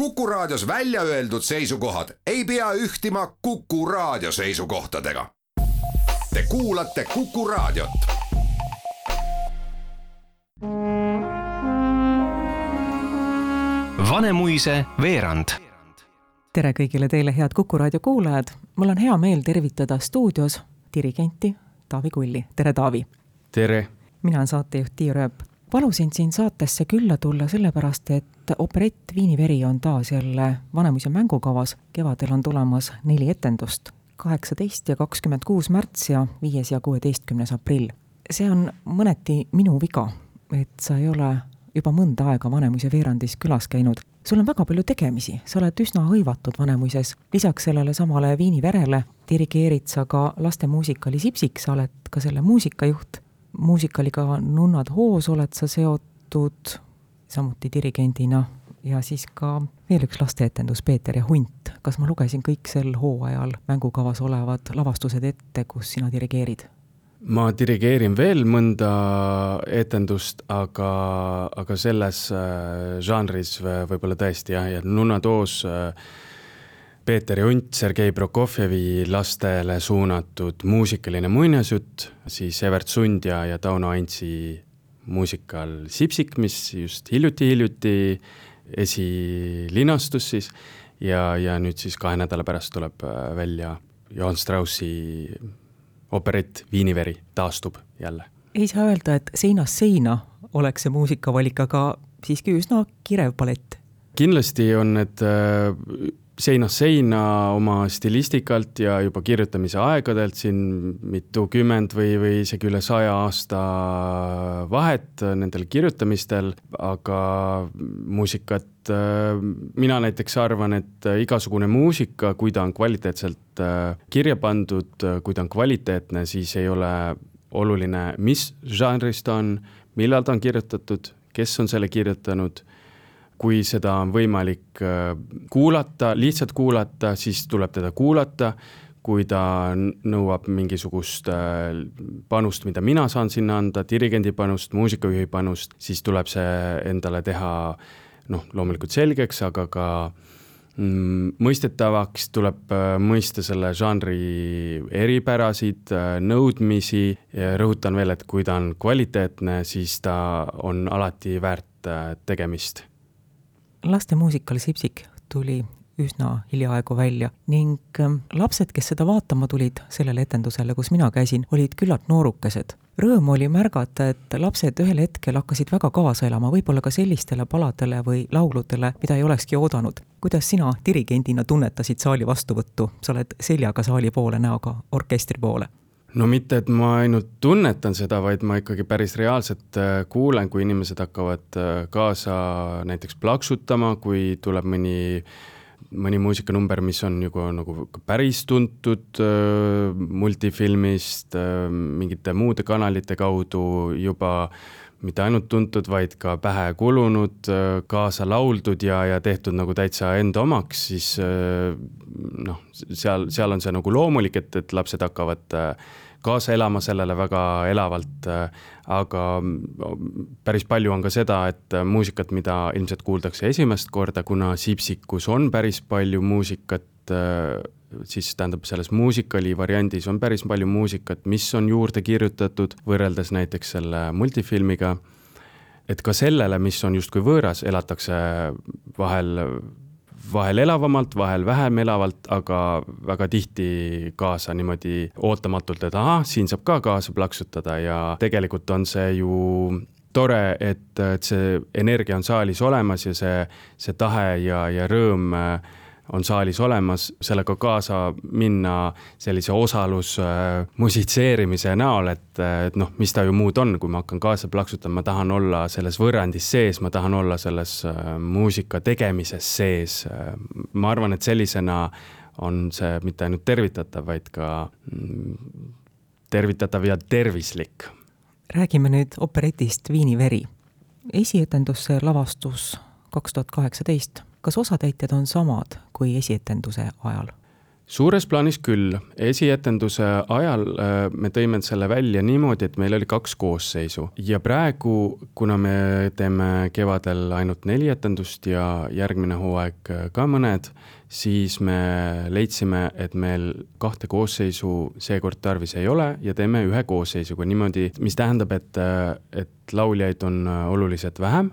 Kuku Raadios välja öeldud seisukohad ei pea ühtima Kuku Raadio seisukohtadega. Te kuulate Kuku Raadiot. Vanemuise veerand. tere kõigile teile, head Kuku raadio kuulajad. mul on hea meel tervitada stuudios dirigenti Taavi Kulli. tere, Taavi! tere! mina olen saatejuht Tiia Rööp. Palusin siin saatesse külla tulla sellepärast, et operett Viini veri on taas jälle Vanemuise mängukavas. kevadel on tulemas neli etendust, kaheksateist ja kakskümmend kuus märts ja viies ja kuueteistkümnes aprill. see on mõneti minu viga, et sa ei ole juba mõnda aega Vanemuise veerandis külas käinud. sul on väga palju tegemisi, sa oled üsna hõivatud Vanemuises. lisaks sellele samale Viini verele dirigeerid sa ka lastemuusikali Sipsik, sa oled ka selle muusikajuht. Muusikaliga Nunnad hoos oled sa seotud, samuti dirigendina ja siis ka veel üks lasteetendus, Peeter ja hunt. kas ma lugesin kõik sel hooajal mängukavas olevad lavastused ette, kus sina dirigeerid? ma dirigeerin veel mõnda etendust, aga, aga selles äh, žanris võib-olla tõesti jah, ja Nunnatoos äh, Peeter ja hunt, Sergei Prokofjevi lastele suunatud muusikaline muinasjutt, siis Evert Sund ja, ja Tauno Antsi muusikal Sipsik, mis just hiljuti-hiljuti esilinastus siis ja, ja nüüd siis kahe nädala pärast tuleb äh, välja Johann Straussi operett Viiniveri taastub jälle. ei saa öelda, et seinast seina oleks see muusikavalik, aga siiski üsna kirev palett. kindlasti on need äh, seinast seina oma stilistikalt ja juba kirjutamise aegadelt siin mitukümmend või, või isegi üle saja aasta vahet nendel kirjutamistel, aga muusikat mina näiteks arvan, et igasugune muusika, kui ta on kvaliteetselt kirja pandud, kui ta on kvaliteetne, siis ei ole oluline, mis žanris ta on, millal ta on kirjutatud, kes on selle kirjutanud kui seda on võimalik äh, kuulata, lihtsalt kuulata, siis tuleb teda kuulata. kui ta nõuab mingisugust äh, panust, mida mina saan sinna anda, dirigendi panust, muusikajuhi panust, siis tuleb see endale teha noh, loomulikult selgeks, aga ka mm, mõistetavaks, tuleb äh, mõista selle žanri eripärasid, nõudmisi ja rõhutan veel, et kui ta on kvaliteetne, siis ta on alati väärt tegemist lastemuusikal Sipsik tuli üsna hiljaaegu välja ning ähm, lapsed, kes seda vaatama tulid sellele etendusele, kus mina käisin, olid küllalt noorukesed. Rõõm oli märgata, et lapsed ühel hetkel hakkasid väga kaasa elama, võib-olla ka sellistele paladele või lauludele, mida ei olekski oodanud. kuidas sina dirigendina tunnetasid saali vastuvõttu, sa oled seljaga saali poole, näoga orkestri poole? No mitte, et ma ainult tunnetan seda, vaid ma ikkagi päris reaalselt äh, kuulen, kui inimesed hakkavad äh, kaasa näiteks plaksutama, kui tuleb mõni, mõni muusikanumber, mis on nagu, nagu päris tuntud äh, multifilmist, mingite muude kanalite kaudu juba mitte ainult tuntud, vaid ka pähe kulunud, kaasa lauldud ja, ja tehtud nagu täitsa enda omaks, siis noh, seal, seal on see nagu loomulik, et, et lapsed hakkavad kaasa elama sellele väga elavalt, aga päris palju on ka seda, et muusikat, mida ilmselt kuuldakse esimest korda, kuna Sipsikus on päris palju muusikat, siis tähendab, selles muusikali variandis on päris palju muusikat, mis on juurde kirjutatud, võrreldes näiteks selle multifilmiga. et ka sellele, mis on justkui võõras, elatakse vahel, vahel elavamalt, vahel vähem elavalt, aga väga tihti kaasa niimoodi ootamatult, et ahah, siin saab ka kaasa plaksutada ja tegelikult on see ju tore, et, et see energia on saalis olemas ja see, see tahe ja, ja rõõm äh, on saalis olemas, sellega kaasa minna sellise osalus äh, musitseerimise näol, et, et noh, mis ta ju muud on, kui ma hakkan kaasa plaksutama, ma tahan olla selles võrrandis sees, ma tahan olla selles äh, muusika tegemises sees. ma arvan, et sellisena on see mitte ainult tervitatav, vaid ka mm, tervitatav ja tervislik. räägime nüüd operetist Viini veri. esietendus, see lavastus kaks tuhat kaheksateist kas osatäitjad on samad kui esietenduse ajal? suures plaanis küll, esietenduse ajal äh, me tõime selle välja niimoodi, et meil oli kaks koosseisu. Ja praegu, kuna me teeme kevadel ainult neli etendust ja järgmine hooaeg äh, ka mõned, siis me leidsime, et meil kahte koosseisu seekord tarvis ei ole ja teeme ühe koosseisuga niimoodi, mis tähendab, et, äh, et lauljaid on oluliselt vähem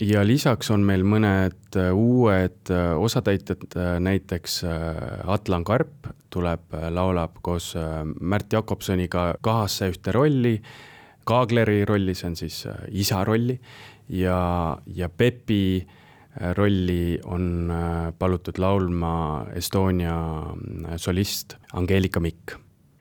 ja lisaks on meil mõned äh, uued äh, osatäitjad, äh, näiteks Atlan Karp tuleb, laulab koos Märt Jakobsoniga kahasse ühte rolli, Kaagleri rolli, see on siis isa rolli, ja, ja Pepi rolli on palutud laulma Estonia solist Angeelika Mikk.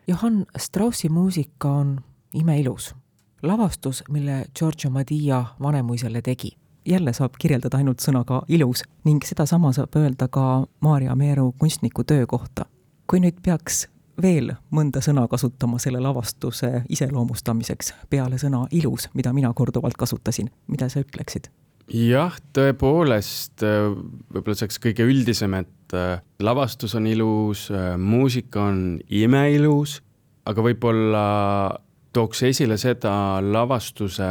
Johann Straussi muusika on imeilus lavastus, mille Giorgio Madia Vanemuisele tegi. jälle saab kirjeldada ainult sõnaga ilus ning sedasama saab öelda ka Maarja Meeru kunstniku töö kohta. kui nüüd peaks veel mõnda sõna kasutama selle lavastuse iseloomustamiseks peale sõna ilus, mida mina korduvalt kasutasin, mida sa ütleksid? jah, tõepoolest, võib-olla see oleks kõige üldisem, et äh, lavastus on ilus, äh, muusika on imeilus, aga võib-olla tooks esile seda lavastuse,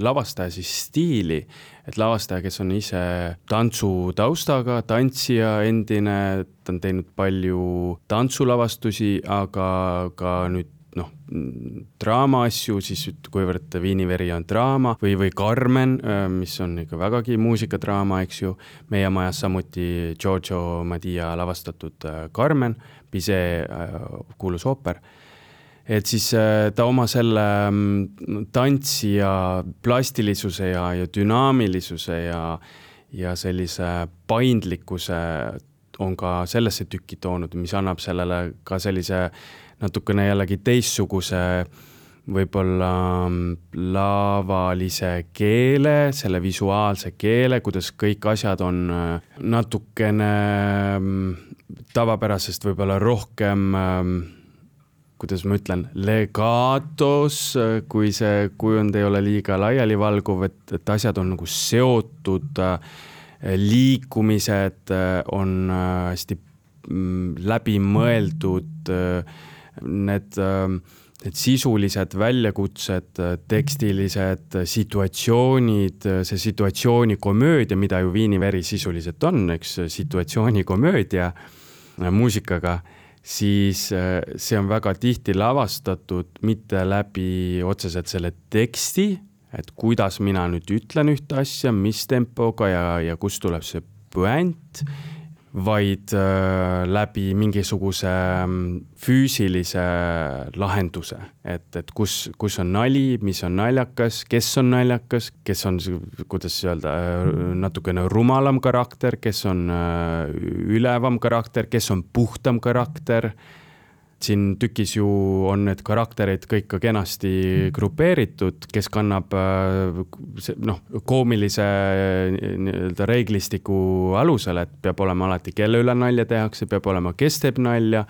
lavastaja siis stiili, et lavastaja, kes on ise tantsutaustaga, tantsija endine, ta on teinud palju tantsulavastusi, aga ka nüüd noh, draama asju, siis kuivõrd Viini veri on draama või, või Carmen, mis on ikka vägagi muusikadraama, eks ju. meie majas samuti Giorgio Madia lavastatud Carmen, Bizet kuulus ooper et siis äh, ta oma selle mm, tantsi ja plastilisuse ja, ja dünaamilisuse ja, ja sellise paindlikkuse on ka sellesse tükki toonud, mis annab sellele ka sellise natukene jällegi teistsuguse võib-olla mm, lavalise keele, selle visuaalse keele, kuidas kõik asjad on äh, natukene mm, tavapärasest võib-olla rohkem kuidas ma ütlen, legatos, kui see kujund ei ole liiga laialivalguv, et, et asjad on nagu seotud, liikumised on hästi mm, läbimõeldud, need, need sisulised väljakutsed, tekstilised situatsioonid, see situatsioonikomöödia, mida ju Viini veri sisuliselt on, eks, situatsioonikomöödia muusikaga siis äh, see on väga tihti lavastatud mitte läbi otseselt selle teksti, et kuidas mina nüüd ütlen ühte asja, mis tempoga ja, ja kust tuleb see puänt, vaid äh, läbi mingisuguse mm, füüsilise lahenduse, et, et kus, kus on nali, mis on naljakas, kes on naljakas, kes on, kuidas öelda, äh, natukene rumalam karakter, kes on äh, ülevam karakter, kes on puhtam karakter siin tükis ju on need karakterid kõik ka kenasti grupeeritud, kes kannab äh, noh, koomilise nii-öelda reeglistiku alusel, et peab olema alati, kelle üle nalja tehakse, peab olema, kes teeb nalja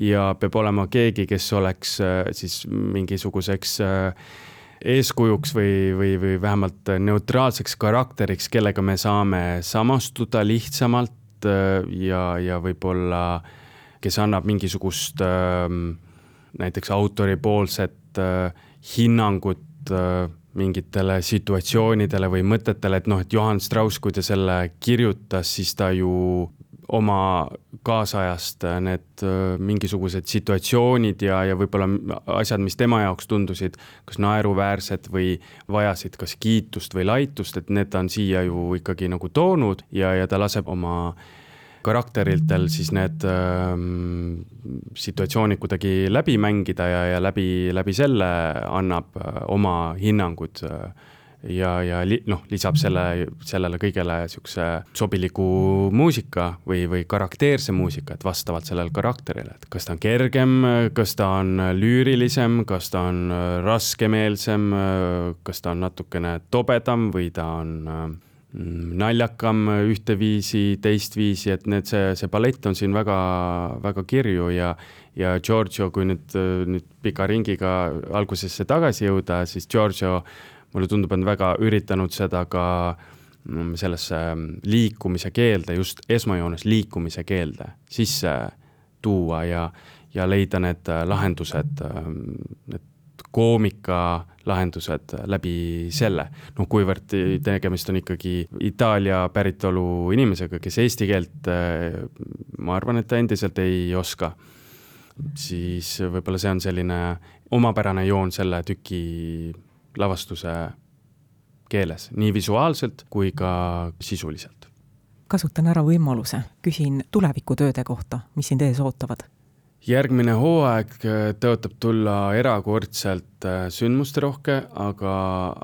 ja peab olema keegi, kes oleks äh, siis mingisuguseks äh, eeskujuks või, või, või vähemalt neutraalseks karakteriks, kellega me saame samastuda lihtsamalt ja, ja võib-olla äh, kes annab mingisugust ähm, näiteks autoripoolset äh, hinnangut äh, mingitele situatsioonidele või mõtetele, et noh, et Johann Strauss, kui ta selle kirjutas, siis ta ju oma kaasajast äh, need mingisugused situatsioonid ja, ja võib-olla asjad, mis tema jaoks tundusid kas naeruväärsed või vajasid kas kiitust või laitust, et need ta on siia ju ikkagi nagu toonud ja, ja ta laseb oma äh, karakteritel siis need ähm, situatsioonid kuidagi läbi mängida ja, ja läbi, läbi selle annab äh, oma hinnangud äh, ja, ja li, noh, lisab selle, sellele kõigele niisuguse sobiliku muusika või, või karakteerse muusika, et vastavalt sellele karakterile, et kas ta on kergem, kas ta on lüürilisem, kas ta on äh, raskemeelsem, kas ta on natukene tobedam või ta on naljakam ühteviisi, teistviisi, et need, see, see palett on siin väga, väga kirju ja, ja Giorgio, kui nüüd, nüüd pika ringiga algusesse tagasi jõuda, siis Giorgio mulle tundub, on väga üritanud seda ka sellesse liikumise keelde, just esmajoones liikumise keelde sisse tuua ja, ja leida need lahendused, need koomika lahendused läbi selle. noh, kuivõrd tegemist on ikkagi Itaalia päritolu inimesega, kes eesti keelt, ma arvan, et ta endiselt ei oska, siis võib-olla see on selline omapärane joon selle tüki lavastuse keeles, nii visuaalselt kui ka sisuliselt. kasutan ära võimaluse, küsin tulevikutööde kohta, mis sind ees ootavad? Järgmine hooaeg tõotab tulla erakordselt äh, sündmusterohke, aga,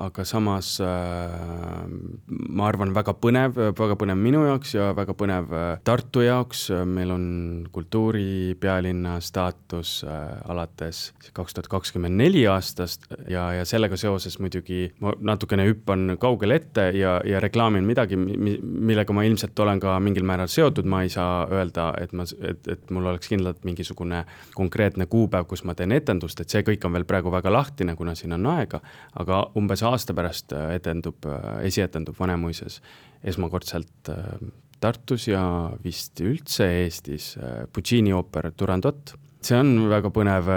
aga samas äh, ma arvan, väga põnev, väga põnev minu jaoks ja väga põnev äh, Tartu jaoks, meil on kultuuripealinna staatus alates kaks tuhat kakskümmend neli aastast ja, ja sellega seoses muidugi ma natukene hüppan kaugele ette ja, ja reklaamin midagi, millega ma ilmselt olen ka mingil määral seotud, ma ei saa öelda, et ma, et, et mul oleks kindlalt mingisugune konkreetne kuupäev, kus ma teen etendust, et see kõik on veel praegu väga lahtine, lahtine, kuna siin on aega, aga umbes aasta pärast äh, etendub, äh, esietendub Vanemuises esmakordselt äh, Tartus ja vist üldse Eestis Puccini ooper Turandot. see on väga põnev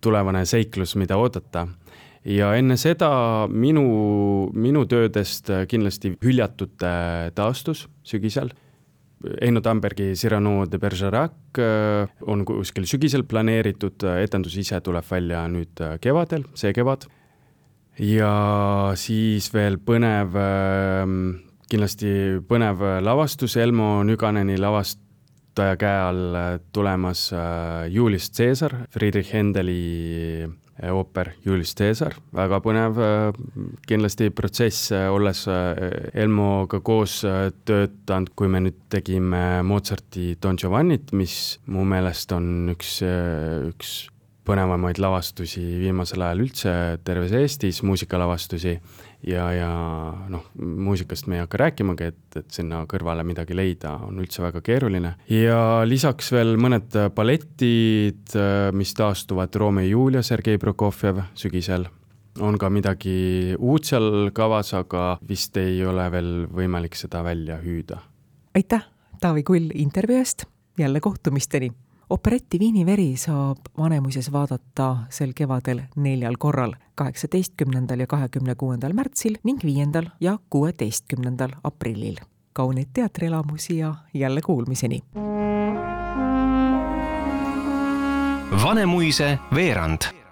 tulevane seiklus, mida oodata ja enne seda minu, minu töödest kindlasti hüljatute taastus sügisel Eino Tambergi Cyrano de Bergerac äh, on kuskil sügisel planeeritud, etendus ise tuleb välja nüüd äh, kevadel, see kevad. ja siis veel põnev, ähm, kindlasti põnev lavastus Elmo Nüganeni lavastaja käe all äh, tulemas Julius Caesar, Friedrich Händeli Äh, ooper Julius Caesar, väga põnev äh, kindlasti protsess, äh, olles Elmoga koos töötanud, kui me nüüd tegime Mozarti Don Giovannit, mis mu meelest on üks, üks põnevamaid lavastusi viimasel ajal üldse terves Eestis, muusikalavastusi ja, ja noh, muusikast me ei hakka rääkimagi, et, et sinna kõrvale midagi leida on üldse väga keeruline. ja lisaks veel mõned balletid, mis taastuvad Romeo ja Julia, Sergei Prokofjev sügisel. on ka midagi uut seal kavas, aga vist ei ole veel võimalik seda välja hüüda. aitäh, Taavi Kull intervjuu eest, jälle kohtumisteni operetti Viini veri saab Vanemuises vaadata sel kevadel neljal korral, kaheksateistkümnendal ja kahekümne kuuendal märtsil ning viiendal ja kuueteistkümnendal aprillil. kauneid teatrielamusi ja jälle kuulmiseni! Vanemuise veerand